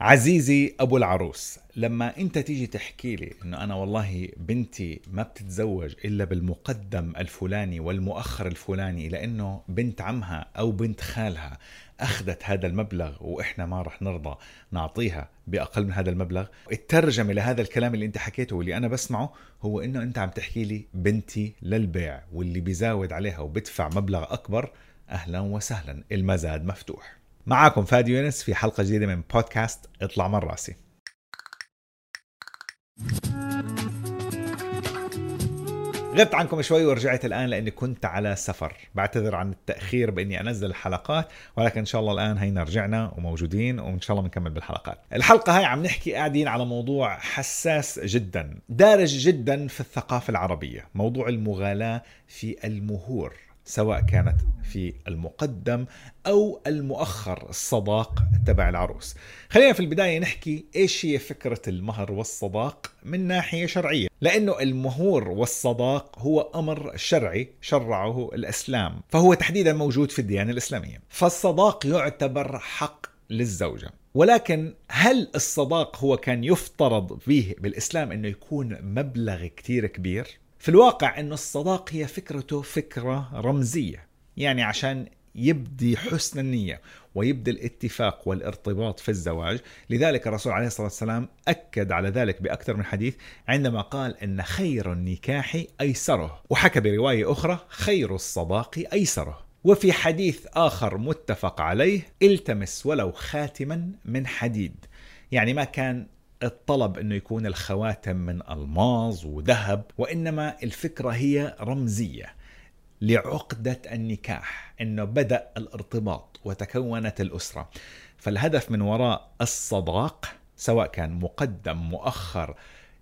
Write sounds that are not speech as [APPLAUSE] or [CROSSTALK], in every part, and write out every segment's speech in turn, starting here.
عزيزي أبو العروس لما أنت تيجي تحكي لي إنه أنا والله بنتي ما بتتزوج إلا بالمقدم الفلاني والمؤخر الفلاني لأنه بنت عمها أو بنت خالها أخذت هذا المبلغ وإحنا ما رح نرضى نعطيها بأقل من هذا المبلغ الترجمة لهذا الكلام اللي أنت حكيته واللي أنا بسمعه هو إنه أنت عم تحكي لي بنتي للبيع واللي بيزاود عليها وبدفع مبلغ أكبر أهلا وسهلا المزاد مفتوح. معاكم فادي يونس في حلقة جديدة من بودكاست اطلع من راسي. غبت عنكم شوي ورجعت الآن لأني كنت على سفر. بعتذر عن التأخير بإني أنزل الحلقات ولكن إن شاء الله الآن هينا رجعنا وموجودين وإن شاء الله بنكمل بالحلقات. الحلقة هاي عم نحكي قاعدين على موضوع حساس جدا دارج جدا في الثقافة العربية موضوع المغالاة في المهور. سواء كانت في المقدم أو المؤخر الصداق تبع العروس. خلينا في البداية نحكي إيش هي فكرة المهر والصداق من ناحية شرعية، لأنه المهور والصداق هو أمر شرعي شرعه الإسلام، فهو تحديدا موجود في الديانة الإسلامية. فالصداق يعتبر حق للزوجة. ولكن هل الصداق هو كان يفترض فيه بالإسلام إنه يكون مبلغ كتير كبير؟ في الواقع انه الصداق هي فكرته فكرة رمزية. يعني عشان يبدي حسن النية ويبدي الاتفاق والارتباط في الزواج. لذلك الرسول عليه الصلاة والسلام أكد على ذلك بأكثر من حديث عندما قال إن خير النكاح أيسره. وحكى برواية أخرى خير الصداق أيسره. وفي حديث آخر متفق عليه التمس ولو خاتما من حديد. يعني ما كان الطلب إنه يكون الخواتم من ألماظ وذهب وإنما الفكرة هي رمزية لعقدة النكاح إنه بدأ الارتباط وتكونت الأسرة. فالهدف من وراء الصداق سواء كان مقدم مؤخر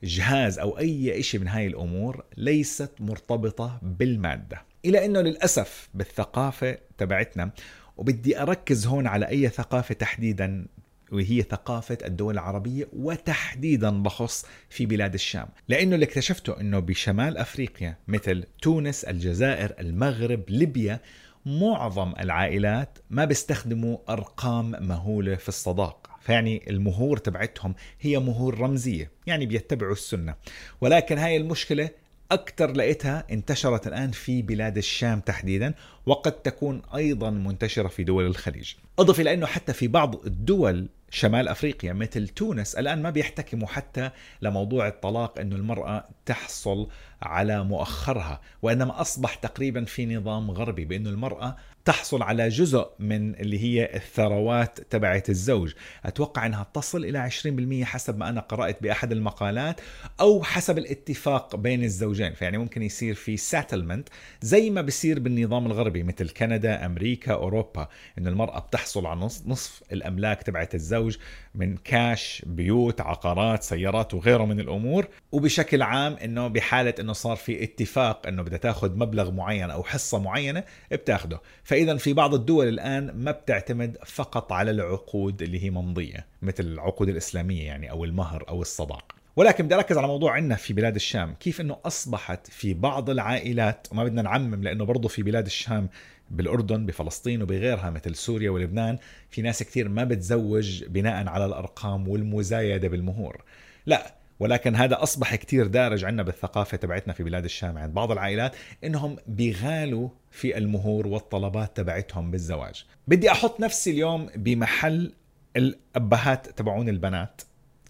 جهاز أو أي شيء من هاي الأمور ليست مرتبطة بالمادة. إلى إنه للأسف بالثقافة تبعتنا وبدي أركز هون على أي ثقافة تحديدا وهي ثقافة الدول العربية وتحديدا بخص في بلاد الشام. لأنه اللي اكتشفته أنه بشمال أفريقيا مثل تونس الجزائر المغرب ليبيا معظم العائلات ما بيستخدموا أرقام مهولة في الصداق. فيعني المهور تبعتهم هي مهور رمزية يعني بيتبعوا السنة. ولكن هاي المشكلة أكثر لقيتها انتشرت الآن في بلاد الشام تحديدا وقد تكون أيضا منتشرة في دول الخليج. أضف إلى أنه حتى في بعض الدول شمال أفريقيا مثل تونس الآن ما بيحتكموا حتى لموضوع الطلاق إنه المرأة تحصل على مؤخرها وإنما أصبح تقريبا في نظام غربي بإنه المرأة تحصل على جزء من اللي هي الثروات تبعت الزوج. أتوقع أنها تصل إلى 20% حسب ما أنا قرأت بأحد المقالات أو حسب الاتفاق بين الزوجين. فيعني ممكن يصير في ساتلمنت زي ما بصير بالنظام الغربي مثل كندا أمريكا أوروبا أن المرأة بتحصل على نصف, الأملاك تبعت الزوج. من كاش بيوت عقارات سيارات وغيره من الأمور. وبشكل عام أنه بحالة أنه صار في اتفاق أنه بدها تاخذ مبلغ معين أو حصة معينة بتاخده. فإذا في بعض الدول الآن ما بتعتمد فقط على العقود اللي هي ممضية مثل العقود الإسلامية يعني أو المهر أو الصداق. ولكن بدي أركز على موضوع عندنا في بلاد الشام. كيف إنه أصبحت في بعض العائلات وما بدنا نعمم لأنه برضه في بلاد الشام بالأردن بفلسطين وبغيرها مثل سوريا ولبنان في ناس كثير ما بتزوج بناء على الأرقام والمزايدة بالمهور. لا ولكن هذا أصبح كتير دارج عندنا بالثقافة تبعتنا في بلاد الشام عند بعض العائلات إنهم بيغالوا في المهور والطلبات تبعتهم بالزواج. بدي أحط نفسي اليوم بمحل الأبهات تبعون البنات.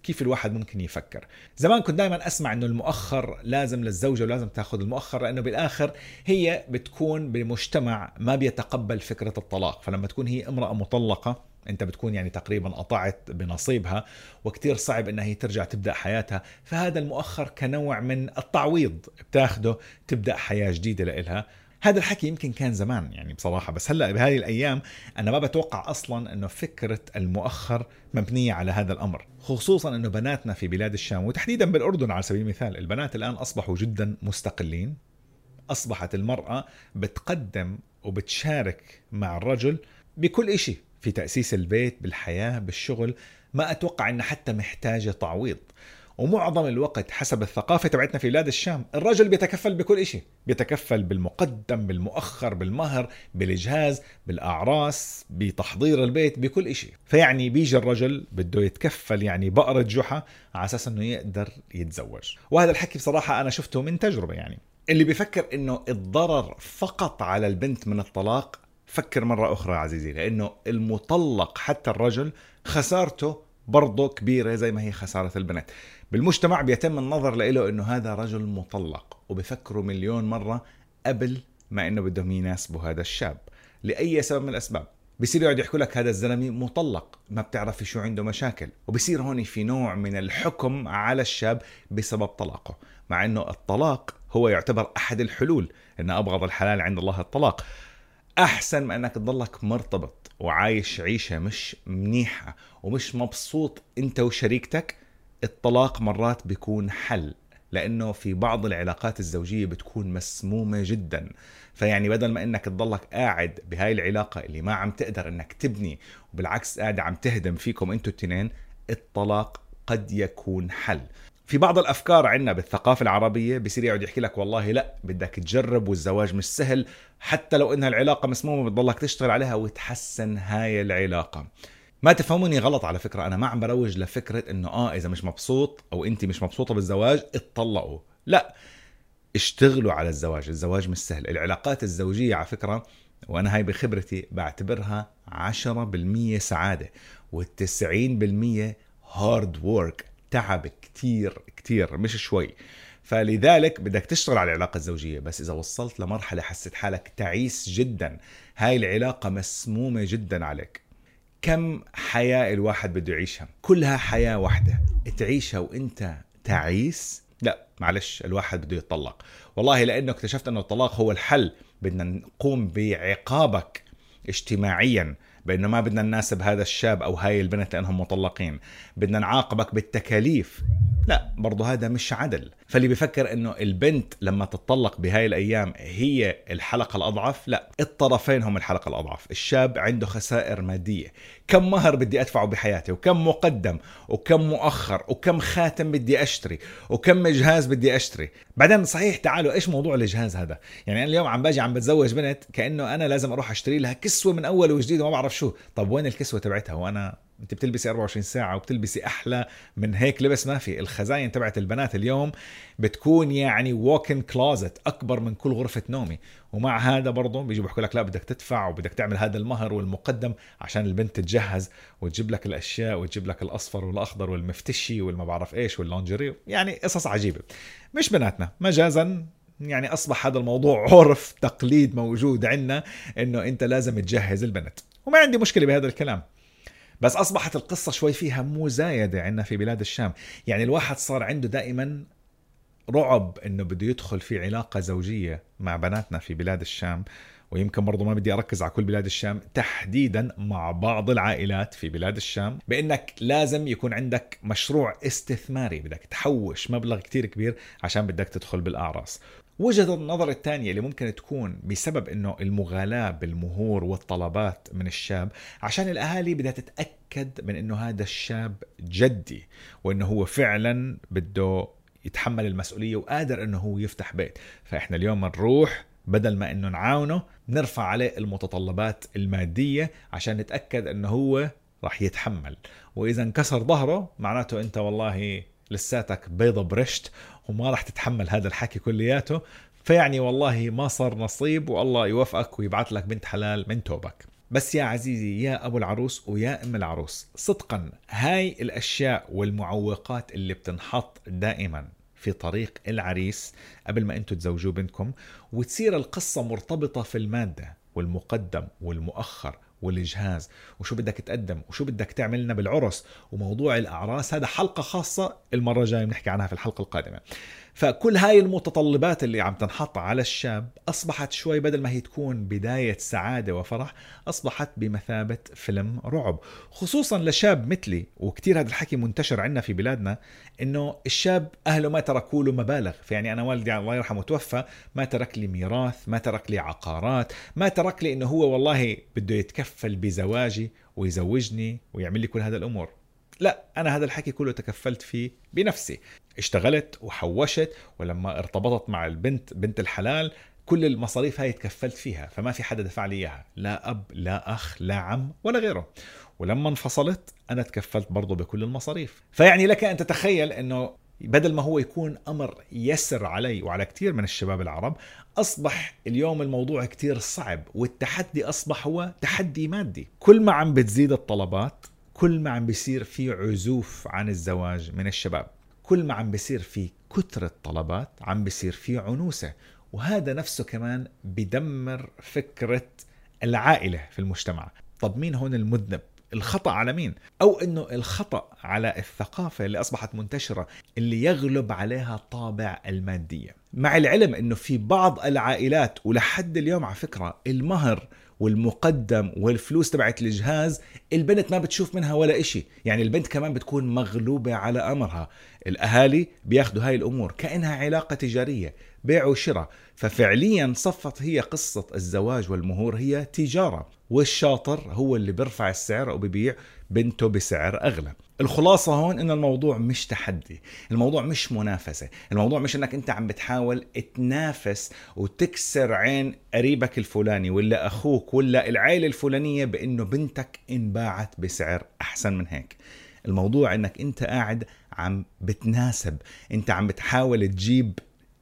كيف الواحد ممكن يفكر. زمان كنت دائما أسمع إنه المؤخر لازم للزوجة ولازم تأخذ المؤخر لأنه بالآخر هي بتكون بمجتمع ما بيتقبل فكرة الطلاق. فلما تكون هي امرأة مطلقة أنت بتكون يعني تقريبا قطعت بنصيبها وكتير صعب إنها هي ترجع تبدأ حياتها. فهذا المؤخر كنوع من التعويض بتاخده تبدأ حياة جديدة لإلها. هذا الحكي يمكن كان زمان يعني بصراحة بس هلأ بهذه الأيام أنا ما بتوقع أصلا إنه فكرة المؤخر مبنية على هذا الأمر خصوصا إنه بناتنا في بلاد الشام وتحديدا بالأردن على سبيل المثال البنات الآن أصبحوا جدا مستقلين أصبحت المرأة بتقدم وبتشارك مع الرجل بكل شيء في تأسيس البيت بالحياة بالشغل ما أتوقع أنها حتى محتاجة تعويض. ومعظم الوقت حسب الثقافة تبعتنا في بلاد الشام الرجل بيتكفل بكل إشي. بيتكفل بالمقدم بالمؤخر بالمهر بالإجهاز بالأعراس بتحضير البيت بكل إشي. فيعني بيجي الرجل بده يتكفل يعني بقرة جحا على أساس أنه يقدر يتزوج. وهذا الحكي بصراحة أنا شفته من تجربة يعني. اللي بيفكر أنه الضرر فقط على البنت من الطلاق فكر مرة أخرى عزيزي لأنه المطلق حتى الرجل خسارته برضه كبيرة زي ما هي خسارة البنت بالمجتمع بيتم النظر له إنه هذا رجل مطلق وبفكروا مليون مرة قبل ما إنه بدهم يناسبوا هذا الشاب. لأي سبب من الأسباب؟ بصير يقعد يحكوا لك هذا الزلمة مطلق ما بتعرفي شو عنده مشاكل. وبصير هون في نوع من الحكم على الشاب بسبب طلاقه مع إنه الطلاق هو يعتبر أحد الحلول. إن أبغض الحلال عند الله الطلاق. أحسن ما أنك تضلك مرتبط وعايش عيشة مش منيحة ومش مبسوط أنت وشريكتك الطلاق مرات بيكون حل لأنه في بعض العلاقات الزوجية بتكون مسمومة جدا. فيعني بدل ما أنك تضلك قاعد بهاي العلاقة اللي ما عم تقدر أنك تبني وبالعكس قاعدة عم تهدم فيكم أنتوا التنين الطلاق قد يكون حل. في بعض الأفكار عندنا بالثقافة العربية بصير يقعد يحكي لك والله لا بدك تجرب والزواج مش سهل حتى لو انها العلاقة مسمومة بتضلك تشتغل عليها وتحسن هاي العلاقة. ما تفهموني غلط على فكرة أنا ما عم بروج لفكرة إنه آه إذا مش مبسوط أو انت مش مبسوطة بالزواج اتطلقوا. لا اشتغلوا على الزواج الزواج مش سهل. العلاقات الزوجية على فكرة وأنا هاي بخبرتي بعتبرها 10% سعادة وال90% hard work تعب كتير كتير مش شوي. فلذلك بدك تشتغل على العلاقة الزوجية بس إذا وصلت لمرحلة حسيت حالك تعيس جدا هاي العلاقة مسمومة جدا عليك. كم حياة الواحد بده يعيشها؟ كلها حياة واحدة. تعيشها وإنت تعيس؟ لا معلش الواحد بده يتطلق. والله لأنه اكتشفت أنه الطلاق هو الحل. بدنا نقوم بعقابك اجتماعيا. بانه ما بدنا نناسب هذا الشاب أو هاي البنت لأنهم مطلقين. بدنا نعاقبك بالتكاليف. لا برضو هذا مش عدل. فاللي بيفكر إنه البنت لما تتطلق بهاي الأيام هي الحلقة الأضعف؟ لا الطرفين هم الحلقة الأضعف. الشاب عنده خسائر مادية. كم مهر بدي أدفعه بحياتي؟ وكم مقدم؟ وكم مؤخر؟ وكم خاتم بدي أشتري؟ وكم جهاز بدي أشتري؟ بعدين صحيح تعالوا إيش موضوع الجهاز هذا؟ يعني أنا اليوم عم باجي عم بتزوج بنت كأنه أنا لازم أروح أشتري لها كسوة من أول وجديد وما بعرف شو. طب وين الكسوة تبعتها؟ وأنا انت بتلبسي 24 ساعة وبتلبسي أحلى من هيك لبس ما في. الخزاين تبعت البنات اليوم بتكون يعني ووكن كلوزت أكبر من كل غرفة نومي. ومع هذا برضه بيجي بيحكوا لك لا بدك تدفع وبدك تعمل هذا المهر والمقدم عشان البنت تتجهز وتجيب لك الأشياء وتجيب لك الأصفر والأخضر والمفتشي والما بعرف إيش واللونجري. يعني قصص عجيبة. مش بناتنا. مجازا يعني أصبح هذا الموضوع [LAUGHS] عرف تقليد موجود عندنا إنه أنت لازم تجهز البنت. وما عندي مشكلة بهذا الكلام. بس أصبحت القصة شوي فيها مزايدة عندنا في بلاد الشام. يعني الواحد صار عنده دائما رعب إنه بده يدخل في علاقة زوجية مع بناتنا في بلاد الشام ويمكن برضه ما بدي أركز على كل بلاد الشام تحديدا مع بعض العائلات في بلاد الشام بإنك لازم يكون عندك مشروع استثماري بدك تحوش مبلغ كتير كبير عشان بدك تدخل بالأعراس. وجهة النظر الثانية اللي ممكن تكون بسبب إنه المغالاة بالمهور والطلبات من الشاب عشان الأهالي بدها تتأكد من إنه هذا الشاب جدي وإنه هو فعلا بده يتحمل المسؤولية وقادر إنه هو يفتح بيت. فإحنا اليوم نروح بدل ما إنه نعاونه نرفع عليه المتطلبات المادية عشان نتأكد إنه هو راح يتحمل. وإذا انكسر ظهره معناته أنت والله لساتك بيضة برشت وما راح تتحمل هذا الحكي كلياته فيعني والله ما صار نصيب والله يوفقك ويبعث لك بنت حلال من توبك. بس يا عزيزي يا أبو العروس ويا أم العروس صدقا هاي الأشياء والمعوقات اللي بتنحط دائما في طريق العريس قبل ما أنتم تزوجوا بنتكم وتصير القصة مرتبطة في المادة والمقدم والمؤخر. والجهاز وشو بدك تقدم وشو بدك تعمل لنا بالعرس. وموضوع الأعراس هذا حلقة خاصة المرة الجاية بنحكي عنها في الحلقة القادمة. فكل هاي المتطلبات اللي عم تنحط على الشاب أصبحت شوي بدل ما هي تكون بداية سعادة وفرح أصبحت بمثابة فيلم رعب. خصوصا لشاب مثلي وكتير هذا الحكي منتشر عندنا في بلادنا إنه الشاب أهله ما تركوا له مبالغ. فيعني أنا والدي الله يرحمه توفى ما ترك لي ميراث ما ترك لي عقارات ما ترك لي إنه هو والله بده يتكفل بزواجي ويزوجني ويعمل لي كل هذا الأمور. لا أنا هذا الحكي كله تكفلت فيه بنفسي. اشتغلت وحوشت ولما ارتبطت مع البنت بنت الحلال كل المصاريف هاي تكفلت فيها فما في حدا دفع لي إياها. لا أب لا أخ لا عم ولا غيره. ولما انفصلت أنا تكفلت برضه بكل المصاريف. فيعني لك أن تتخيل إنه بدل ما هو يكون أمر يسر علي وعلى كثير من الشباب العرب أصبح اليوم الموضوع كثير صعب والتحدي أصبح هو تحدي مادي. كل ما عم بتزيد الطلبات كل ما عم بيصير في عزوف عن الزواج من الشباب. كل ما عم بيصير في كثرة طلبات عم بيصير في عنوسة. وهذا نفسه كمان بدمر فكرة العائلة في المجتمع. طب مين هون المذنب؟ الخطأ على مين؟ أو أنه الخطأ على الثقافة اللي أصبحت منتشرة اللي يغلب عليها طابع المادية. مع العلم أنه في بعض العائلات ولحد اليوم على فكرة المهر والمقدم والفلوس تبعت الجهاز البنت ما بتشوف منها ولا إشي. يعني البنت كمان بتكون مغلوبة على أمرها. الأهالي بياخدوا هاي الأمور كأنها علاقة تجارية بيع وشراء. ففعليا صفت هي قصة الزواج والمهور هي تجارة. والشاطر هو اللي بيرفع السعر أو ببيع بنته بسعر أغلى. الخلاصة هون ان الموضوع مش تحدي الموضوع مش منافسة الموضوع مش إنك أنت عم بتحاول تنافس وتكسر عين قريبك الفلاني ولا أخوك ولا العائلة الفلانية بإنه بنتك انباعت بسعر أحسن من هيك. الموضوع إنك أنت قاعد عم بتناسب أنت عم بتحاول تجيب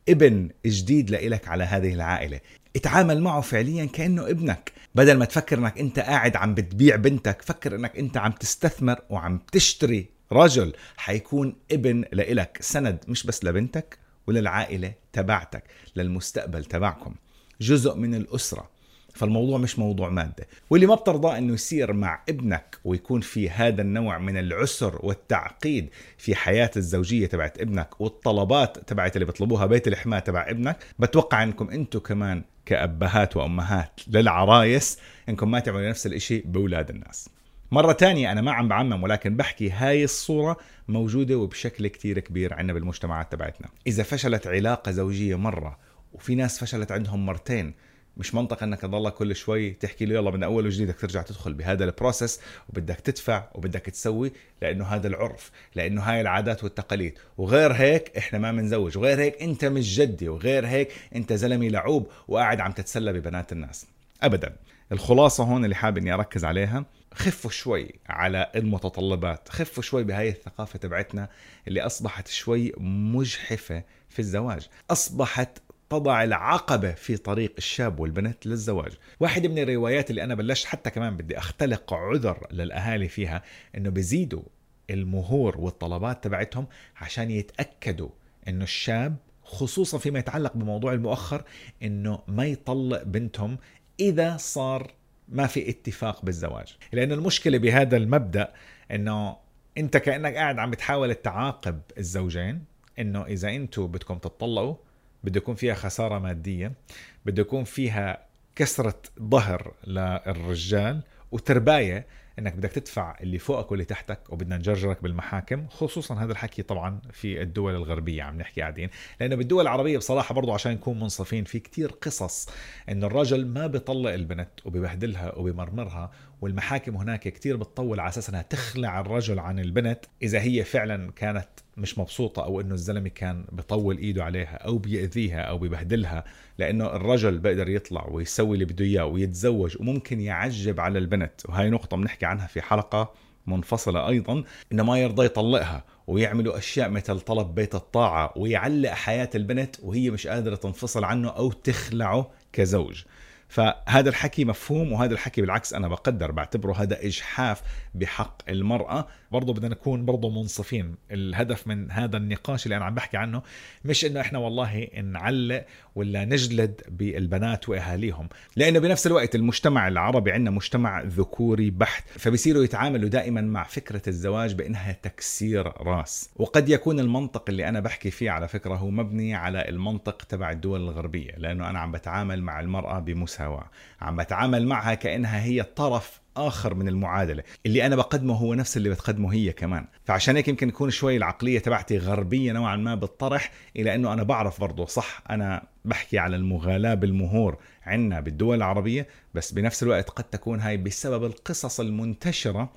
ابن جديد لإلك على هذه العائلة. اتعامل معه فعليا كأنه ابنك. بدل ما تفكر إنك أنت قاعد عم بتبيع بنتك فكر إنك أنت عم تستثمر وعم تشتري رجل حيكون ابن لإلك. سند مش بس لبنتك وللعائلة تبعتك للمستقبل تبعكم. جزء من الأسرة. فالموضوع مش موضوع مادة. واللي ما بترضى إنه يصير مع ابنك ويكون في هذا النوع من العسر والتعقيد في حياة الزوجية تبعت ابنك والطلبات تبعت اللي بيطلبوها بيت الحماة تبع ابنك بتوقع إنكم أنتم كمان كأبهات وأمهات للعرايس إنكم ما تعملوا نفس الإشي بأولاد الناس. مرة تانية أنا ما عم بعمم ولكن بحكي هاي الصورة موجودة وبشكل كتير كبير عندنا بالمجتمعات تبعتنا. إذا فشلت علاقة زوجية مرة وفي ناس فشلت عندهم مرتين مش منطق إنك تضلك كل شوي تحكي له يلا من أول وجديد بدك ترجع تدخل بهذا البروسس وبدك تدفع وبدك تسوي لأنه هذا العرف لأنه هاي العادات والتقاليد. وغير هيك إحنا ما بنزوج وغير هيك أنت مش جدي وغير هيك أنت زلمة لعوب وقاعد عم تتسلى ببنات الناس. ابدا. الخلاصة هون اللي حابب إني أركز عليها خفوا شوي على المتطلبات خفوا شوي بهاي الثقافة تبعتنا اللي أصبحت شوي مجحفة في الزواج. أصبحت تضع العقبة في طريق الشاب والبنت للزواج. واحد من الروايات اللي أنا بلشت حتى كمان بدي أختلق عذر للأهالي فيها أنه بيزيدوا المهور والطلبات تبعتهم عشان يتأكدوا أنه الشاب خصوصا فيما يتعلق بموضوع المؤخر أنه ما يطلق بنتهم إذا صار ما في اتفاق بالزواج. لأن المشكلة بهذا المبدأ أنه أنت كأنك قاعد عم بتحاول تعاقب الزوجين إنه إذا أنتم بدكم تطلقوا بده يكون فيها خسارة مادية بده يكون فيها كسرة ظهر للرجال وترباية إنك بدك تدفع اللي فوقك واللي تحتك وبدنا نجرجرك بالمحاكم خصوصا هذا الحكي طبعا في الدول الغربية عم نحكي قاعدين. لأنه بالدول العربية بصراحة برضو عشان نكون منصفين في كتير قصص إنه الرجل ما بيطلق البنت وببهدلها وبمرمرها والمحاكم هناك كتير بتطول على أساس إنها تخلع الرجل عن البنت إذا هي فعلا كانت مش مبسوطة أو إنه الزلمة كان بطول إيده عليها أو بيأذيها أو ببهدلها لأنه الرجل بيقدر يطلع ويسوي اللي بده إياه ويتزوج وممكن يعجب على البنت. وهي نقطة بنحكي عنها في حلقة منفصلة أيضا إنه ما يرضى يطلقها ويعملوا أشياء مثل طلب بيت الطاعة ويعلق حياة البنت وهي مش قادرة تنفصل عنه أو تخلعه كزوج. فهذا الحكي مفهوم وهذا الحكي بالعكس أنا بقدر بعتبره هذا إجحاف بحق المرأة. برضه بدنا نكون برضه منصفين. الهدف من هذا النقاش اللي أنا عم بحكي عنه مش إنه إحنا والله نعلق ولا نجلد بالبنات وأهاليهم لأنه بنفس الوقت المجتمع العربي عندنا مجتمع ذكوري بحت فبصيروا يتعاملوا دائما مع فكرة الزواج بإنها تكسير راس. وقد يكون المنطق اللي أنا بحكي فيه على فكرة هو مبني على المنطق تبع الدول الغربية لأنه أنا عم بتعامل مع المرأة بمساواة. عم بتعامل معها كأنها هي طرف آخر من المعادلة. اللي أنا بقدمه هو نفس اللي بتقدمه هي كمان. فعشان هيك يمكن يكون شوي العقلية تبعتي غربية نوعا ما بالطرح إلى إنه أنا بعرف برضه صح أنا بحكي على المغالاة بالمهور عنا بالدول العربية بس بنفس الوقت قد تكون هاي بسبب القصص المنتشرة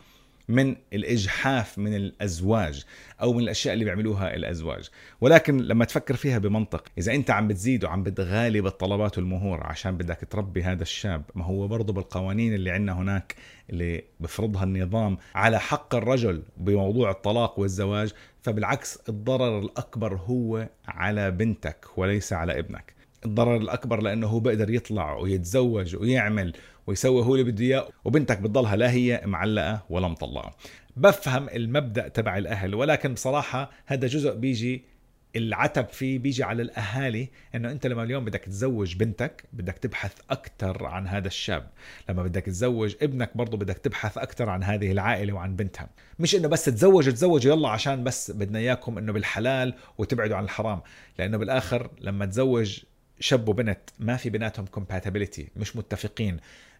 من الإجحاف من الأزواج أو من الأشياء اللي بيعملوها الأزواج. ولكن لما تفكر فيها بمنطق إذا أنت عم بتزيد وعم بتغالي بالطلبات والمهور عشان بدك تربي هذا الشاب ما هو برضه بالقوانين اللي عندنا هناك اللي بفرضها النظام على حق الرجل بموضوع الطلاق والزواج فبالعكس الضرر الأكبر هو على بنتك وليس على ابنك. الضرر الأكبر لأنه هو بيقدر يطلع ويتزوج ويعمل ويسوي هو اللي بده إياه وبنتك بتضلها لا هي معلقة ولا مطلقة. بفهم المبدأ تبع الأهل ولكن بصراحة هذا جزء بيجي العتب فيه بيجي على الأهالي إنه أنت لما اليوم بدك تزوج بنتك بدك تبحث أكثر عن هذا الشاب. لما بدك تزوج ابنك برضه بدك تبحث أكثر عن هذه العائلة وعن بنتها. مش إنه بس تزوج تزوج يلا عشان بس بدنا إياكم إنه بالحلال وتبعدوا عن الحرام لأنه بالآخر لما تزوج شاب وبنت ما في بيناتهم compatibility مش متفقين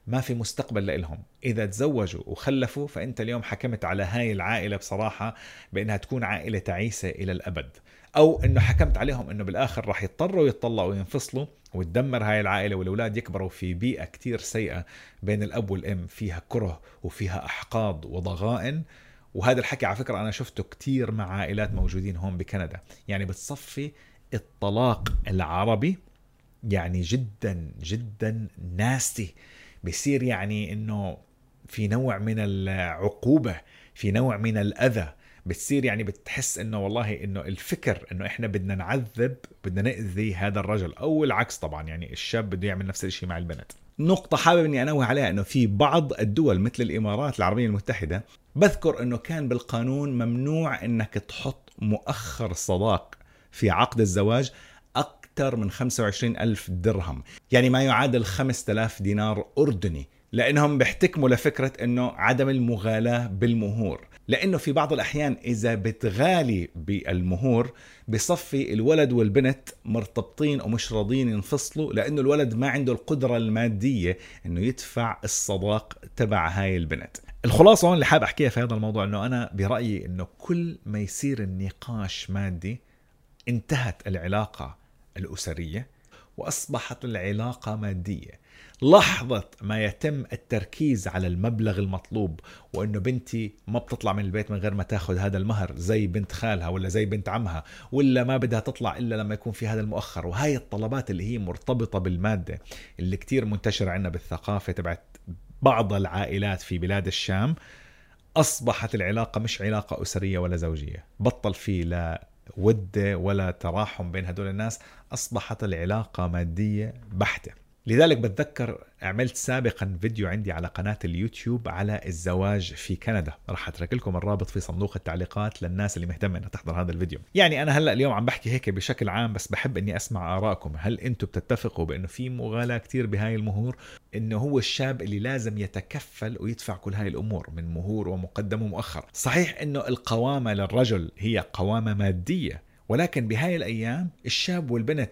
ما في مستقبل لهم إذا تزوجوا وخلفوا فأنت اليوم حكمت على هاي العائلة بصراحة بأنها تكون عائلة تعيسة إلى الأبد. أو أنه حكمت عليهم أنه بالآخر راح يضطروا يتطلقوا وينفصلوا وتدمر هاي العائلة والأولاد يكبروا في بيئة كتير سيئة بين الأب والأم فيها كره وفيها أحقاد وضغائن. وهذا الحكي على فكرة أنا شفته كتير مع عائلات موجودين هون بكندا. يعني بتصفي الطلاق العربي يعني جدا جدا ناستي. بصير يعني إنه في نوع من العقوبة في نوع من الأذى. بتصير يعني بتحس إنه والله إنه الفكر إنه إحنا بدنا نعذب بدنا نأذي هذا الرجل. أو العكس طبعا يعني الشاب بده يعمل نفس الشيء مع البنت نقطة حابب إني أنوه عليها إنه في بعض الدول مثل الإمارات العربية المتحدة بذكر إنه كان بالقانون ممنوع إنك تحط مؤخر صداق في عقد الزواج. أكثر من 25 ألف درهم. يعني ما يعادل 5000 دينار أردني لأنهم بيحتكموا لفكرة أنه عدم المغالاة بالمهور. لأنه في بعض الأحيان إذا بتغالي بالمهور بصفي الولد والبنت مرتبطين ومش راضيين ينفصلوا لأنه الولد ما عنده القدرة المادية أنه يدفع الصداق تبع هاي البنت. الخلاصة هون اللي حاب أحكيها في هذا الموضوع أنه أنا برأيي أنه كل ما يصير النقاش مادي انتهت العلاقة الأسرية وأصبحت العلاقة مادية. لحظة ما يتم التركيز على المبلغ المطلوب وإنه بنتي ما بتطلع من البيت من غير ما تاخذ هذا المهر زي بنت خالها ولا زي بنت عمها ولا ما بدها تطلع إلا لما يكون في هذا المؤخر. وهي الطلبات اللي هي مرتبطة بالمادة اللي كتير منتشرة عندنا بالثقافة تبعت بعض العائلات في بلاد الشام أصبحت العلاقة مش علاقة أسرية ولا زوجية. بطل في لا ود ولا تراحم بين هدول الناس أصبحت العلاقة مادية بحتة. لذلك بتذكر عملت سابقا فيديو عندي على قناة اليوتيوب على الزواج في كندا. راح أترك لكم الرابط في صندوق التعليقات للناس اللي مهتمة إنها تحضر هذا الفيديو. يعني أنا هلأ اليوم عم بحكي هيك بشكل عام بس بحب إني أسمع آرائكم. هل أنتم بتتفقوا بأنه في مغالاة كتير بهاي المهور؟ إنه هو الشاب اللي لازم يتكفل ويدفع كل هاي الأمور من مهور ومقدم ومؤخر. صحيح إنه القوامة للرجل هي قوامة مادية ولكن بهاي الأيام الشاب والبنت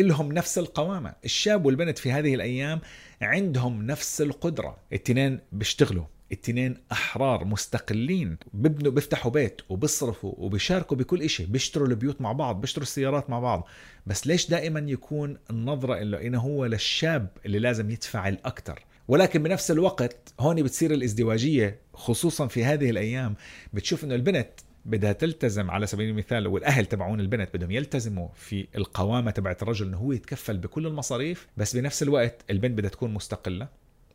إلهم نفس القوامة. الشاب والبنت في هذه الأيام عندهم نفس القدرة. التنين بيشتغلوا التنين أحرار مستقلين. ببنوا بيفتحوا بيت وبيصرفوا وبيشاركوا بكل إشي. بيشتروا البيوت مع بعض بيشتروا السيارات مع بعض. بس ليش دائما يكون النظرة إنه إنه هو للشاب اللي لازم يدفع الأكثر ولكن بنفس الوقت هون بتصير الازدواجية خصوصا في هذه الأيام بتشوف إنه البنت بدها تلتزم على سبيل المثال والأهل تبعون البنت بدهم يلتزموا في القوامة تبعت الرجل إنه هو يتكفل بكل المصاريف بس بنفس الوقت البنت بدها تكون مستقلة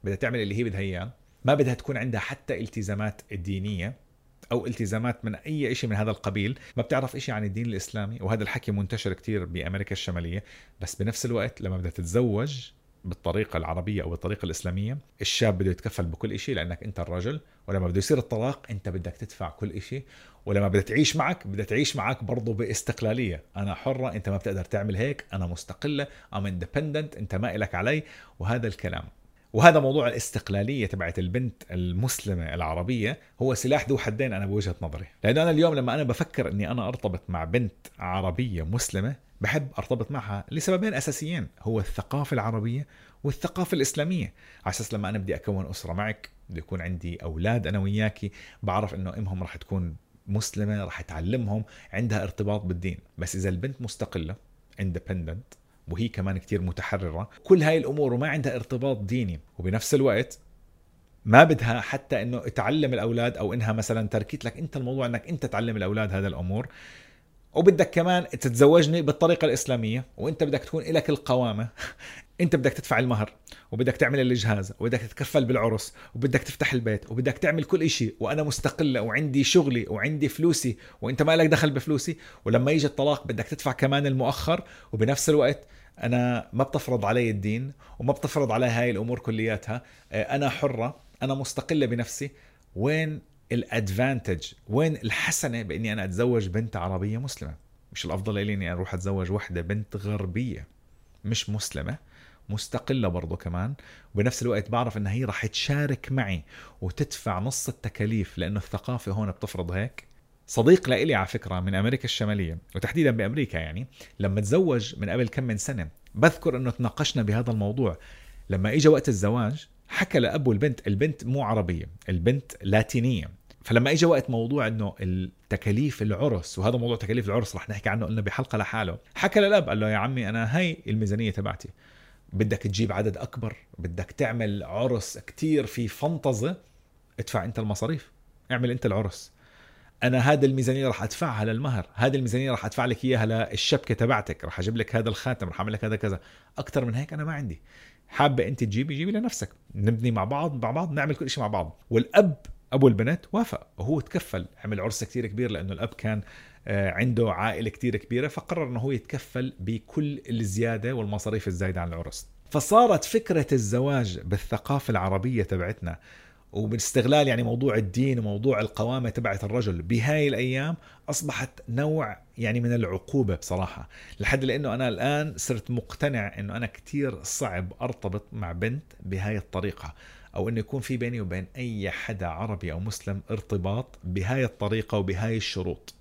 بدها تعمل اللي هي بدها إياه ما بدها تكون عندها حتى التزامات دينيه أو التزامات من أي شيء من هذا القبيل. ما بتعرف شيء عن الدين الإسلامي وهذا الحكي منتشر كتير بأمريكا الشمالية بس بنفس الوقت لما بدها تتزوج بالطريقة العربية أو بالطريقة الإسلامية الشاب بده يتكفل بكل شيء لأنك أنت الرجل ولما بده يصير الطلاق أنت بدك تدفع كل شيء ولما بدها تعيش معك بدها تعيش معك برضه باستقلالية. أنا حرة أنت ما بتقدر تعمل هيك أنا مستقلة أم اندبندنت أنت ما إلك علي وهذا الكلام. وهذا موضوع الاستقلالية تبعت البنت المسلمة العربية هو سلاح ذو حدين أنا بوجهة نظري. لأنه أنا اليوم لما أنا بفكر أني أنا أرتبط مع بنت عربية مسلمة بحب أرتبط معها لسببين أساسيين هو الثقافة العربية والثقافة الإسلامية. على أساس لما أنا بدي أكون أسرة معك بده يكون عندي أولاد أنا وياكي بعرف إنه أمهم راح تكون مسلمة راح تعلمهم عندها ارتباط بالدين. بس إذا البنت مستقلة اندبندنت وهي كمان كتير متحررة كل هاي الأمور وما عندها ارتباط ديني وبنفس الوقت ما بدها حتى إنه تعلم الأولاد أو إنها مثلا تركت لك أنت الموضوع إنك أنت تعلم الأولاد هذا الأمور. وبدك كمان تتزوجني بالطريقة الإسلامية وأنت بدك تكون لك القوامة. [LAUGHS] أنت بدك تدفع المهر وبدك تعمل الجهاز وبدك تتكفل بالعرس وبدك تفتح البيت وبدك تعمل كل شيء وأنا مستقلة وعندي شغلي وعندي فلوسي وأنت ما لك دخل بفلوسي. ولما يجي الطلاق بدك تدفع كمان المؤخر. وبنفس الوقت أنا ما بتفرض علي الدين وما بتفرض علي هاي الأمور كلياتها. أنا حرة أنا مستقلة بنفسي. وين الأدفانتج. وين الحسنة بإني أنا أتزوج بنت عربية مسلمة؟ مش الأفضل لي إني أروح أتزوج وحدة بنت غربية مش مسلمة مستقلة برضه كمان. وبنفس الوقت بعرف إنها هي راح تشارك معي وتدفع نص التكاليف لأنه الثقافة هون بتفرض هيك. صديق لإلي على فكرة من أمريكا الشمالية وتحديدا بأمريكا يعني لما تزوج من قبل كم من سنة بذكر أنه تناقشنا بهذا الموضوع. لما إجا وقت الزواج حكى لأبو البنت البنت مو عربية البنت لاتينية. فلما اجى وقت موضوع إنه التكاليف العرس وهذا موضوع تكاليف العرس رح نحكي عنه قلنا بحلقة لحاله حكى للأب قال له يا عمي أنا هاي الميزانية تبعتي. بدك تجيب عدد أكبر بدك تعمل عرس كتير في فنطزه ادفع أنت المصاريف اعمل أنت العرس. أنا هذا الميزانية راح أدفعها للمهر هذه الميزانية راح أدفع لك إياها للشبكة تبعتك راح أجيب لك هذا الخاتم راح أعمل لك هذا كذا. أكثر من هيك أنا ما عندي. حابة أنت تجيبي جيبي لنفسك. نبني مع بعض مع بعض نعمل كل شيء مع بعض. والأب أبو البنت وافق. وهو تكفل عمل عرس كثير كبير لأنه الأب كان آه، عنده عائلة كثير كبيرة فقرر إنه هو يتكفل بكل الزيادة والمصاريف الزايدة عن العرس. فصارت فكرة الزواج بالثقافة العربية تبعتنا وباستغلال يعني موضوع الدين وموضوع القوامة تبعت الرجل بهاي الأيام أصبحت نوع يعني من العقوبة بصراحة لحد لأنه أنا الآن صرت مقتنع أنه أنا كتير صعب أرتبط مع بنت بهاي الطريقة أو أنه يكون في بيني وبين أي حدا عربي أو مسلم ارتباط بهاي الطريقة وبهاي الشروط.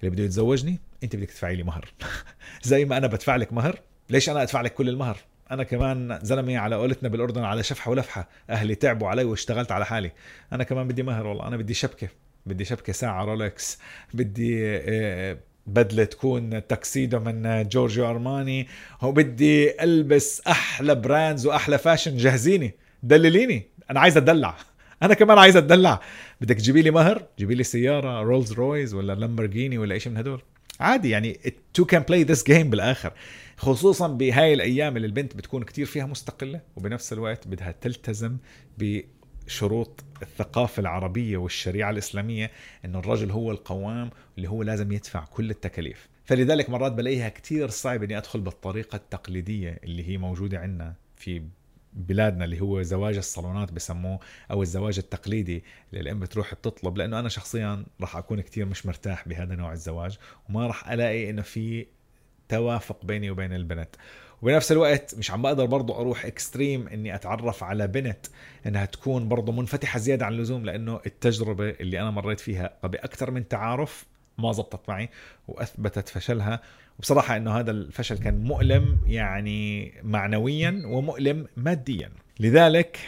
اللي بده يتزوجني أنت بدك تدفعي لي مهر. [LAUGHS] زي ما أنا بدفع لك مهر ليش أنا أدفع لك كل المهر؟ أنا كمان زلمة على قولتنا بالأردن على شفحة ولفحة أهلي تعبوا علي واشتغلت على حالي. أنا كمان بدي مهر والله أنا بدي شبكة بدي شبكة ساعة رولكس بدي آه، بدلة تكون تاكسيدو من جورجيو أرماني وبدي ألبس أحلى brands وأحلى fashion جهزيني. دلليني. أنا عايز أتدلع. [LAUGHS] أنا كمان عايز أتدلع. بدك تجيبي لي مهر؟ جيبي لي سيارة رولز رويز ولا لامبرجيني ولا شيء من هدول. عادي يعني two can play this game بالآخر. خصوصا بهاي الأيام اللي البنت بتكون كتير فيها مستقلة وبنفس الوقت بدها تلتزم بشروط الثقافة العربية والشريعة الإسلامية إنه الرجل هو القوام اللي هو لازم يدفع كل التكاليف. فلذلك مرات بلاقيها كتير صعب إني أدخل بالطريقة التقليدية اللي هي موجودة عندنا في بلادنا اللي هو زواج الصالونات بسموه أو الزواج التقليدي اللي الأم بتروح بتطلب. لأنه أنا شخصيا راح أكون كتير مش مرتاح بهذا نوع الزواج وما راح ألاقي إنه في توافق بيني وبين البنت وبنفس الوقت مش عم بقدر برضو أروح اكستريم إني أتعرف على بنت إنها تكون برضو منفتحة زيادة عن اللزوم لأنه التجربة اللي أنا مريت فيها بأكثر من تعارف ما زبطت معي وأثبتت فشلها. وبصراحة إنه هذا الفشل كان مؤلم يعني معنويا ومؤلم ماديا. لذلك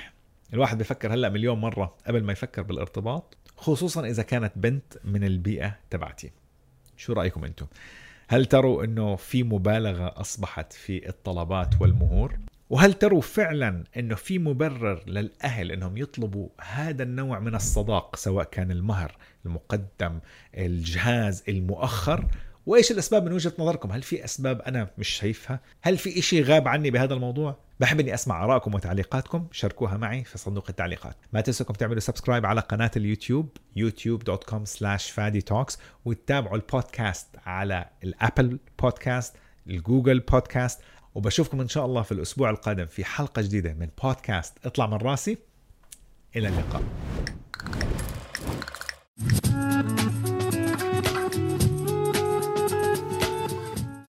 الواحد بفكر هلأ مليون مرة قبل ما يفكر بالارتباط خصوصا إذا كانت بنت من البيئة تبعتي. شو رأيكم أنتم؟ هل تروا إنه في مبالغة أصبحت في الطلبات والمهور؟ وهل تروا فعلا إنه في مبرر للأهل إنهم يطلبوا هذا النوع من الصداق سواء كان المهر المقدم الجهاز المؤخر؟ وإيش الأسباب من وجهة نظركم؟ هل في أسباب أنا مش شايفها؟ هل في إشي غاب عني بهذا الموضوع؟ بحب إني أسمع ارائكم وتعليقاتكم شاركوها معي في صندوق التعليقات. ما تنسوكم تعملوا subscribe على قناة اليوتيوب youtube.com slash فادي Talks وتتابعوا البودكاست على الابل بودكاست الجوجل بودكاست وبشوفكم إن شاء الله في الأسبوع القادم في حلقة جديدة من بودكاست اطلع من راسي. إلى اللقاء.